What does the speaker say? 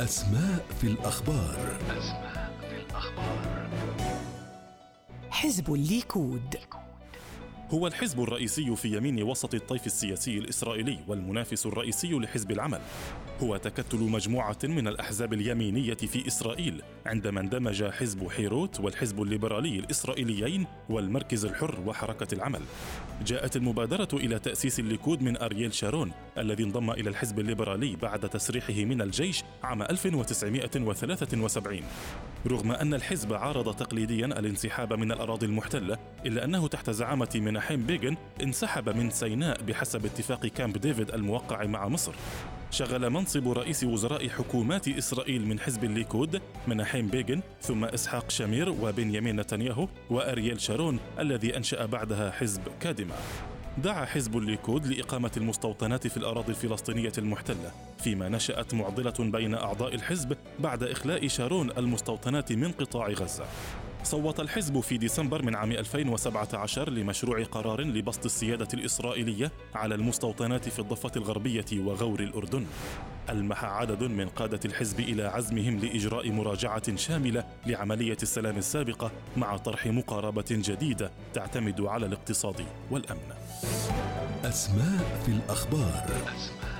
أسماء في الأخبار. أسماء في الأخبار حزب الليكود. هو الحزب الرئيسي في يمين وسط الطيف السياسي الإسرائيلي والمنافس الرئيسي لحزب العمل. هو تكتل مجموعة من الأحزاب اليمينية في إسرائيل عندما اندمج حزب حيروت والحزب الليبرالي الإسرائيليين والمركز الحر وحركة العمل. جاءت المبادرة إلى تأسيس الليكود من أرييل شارون الذي انضم إلى الحزب الليبرالي بعد تسريحه من الجيش عام 1973 رغم أن الحزب عارض تقليديا الانسحاب من الأراضي المحتلة إلا أنه تحت زعامة مناحيم بيغن انسحب من سيناء بحسب اتفاق كامب ديفيد الموقع مع مصر. شغل منصب رئيس وزراء حكومات إسرائيل من حزب الليكود مناحيم بيغن ثم إسحاق شامير وبنيامين نتنياهو وأرييل شارون الذي أنشأ بعدها حزب كادما. دعا حزب الليكود لإقامة المستوطنات في الأراضي الفلسطينية المحتلة فيما نشأت معضلة بين أعضاء الحزب بعد إخلاء شارون المستوطنات من قطاع غزة. صوت الحزب في ديسمبر من عام 2017 لمشروع قرار لبسط السيادة الإسرائيلية على المستوطنات في الضفة الغربية وغور الأردن. ألمح عدد من قادة الحزب إلى عزمهم لإجراء مراجعة شاملة لعملية السلام السابقة مع طرح مقاربة جديدة تعتمد على الاقتصاد والأمن. أسماء في الأخبار. أسماء